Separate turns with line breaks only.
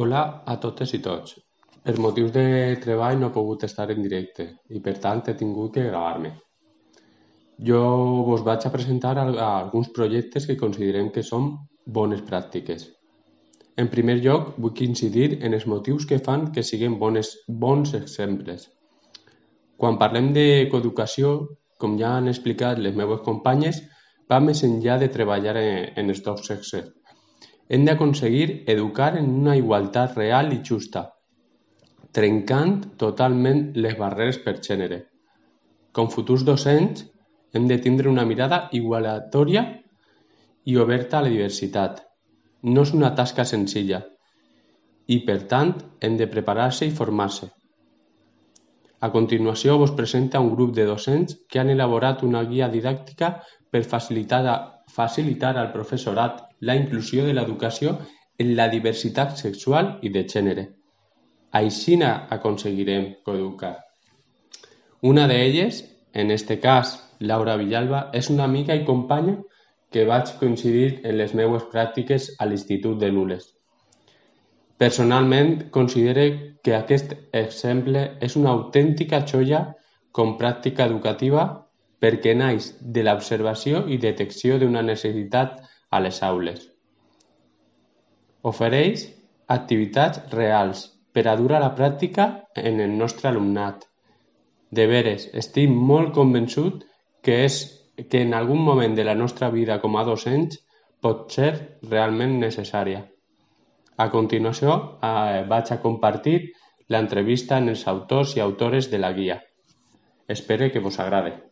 Hola a totes i tots. Per motius de treball no he pogut estar en directe i per tant he tingut que gravar-me. Jo vos vaig a presentar alguns projectes que considerem que són bones pràctiques. En primer lloc, vull incidir en els motius que fan que siguin bones, bons exemples. Quan parlem de coeducació, com ja han explicat les meves companyes, va més enllà de treballar en, en els dos sexes hem d'aconseguir educar en una igualtat real i justa, trencant totalment les barreres per gènere. Com futurs docents hem de tindre una mirada igualatòria i oberta a la diversitat. No és una tasca senzilla i, per tant, hem de preparar-se i formar-se. A continuació vos presenta un grup de docents que han elaborat una guia didàctica per facilitar facilitar al professorat la inclusió de l'educació en la diversitat sexual i de gènere. Aixina aconseguirem coeducar. Una d'elles, en este cas Laura Villalba, és una amiga i companya que vaig coincidir en les meues pràctiques a l'Institut de Nules. Personalment, considero que aquest exemple és una autèntica xoia com pràctica educativa perquè naix de l'observació i detecció d'una necessitat a les aules. Ofereix activitats reals per a dur a la pràctica en el nostre alumnat. De veres, estic molt convençut que és que en algun moment de la nostra vida com a docents pot ser realment necessària. A continuació, eh, vaig a compartir l'entrevista amb els autors i autores de la guia. Espero que vos agrade.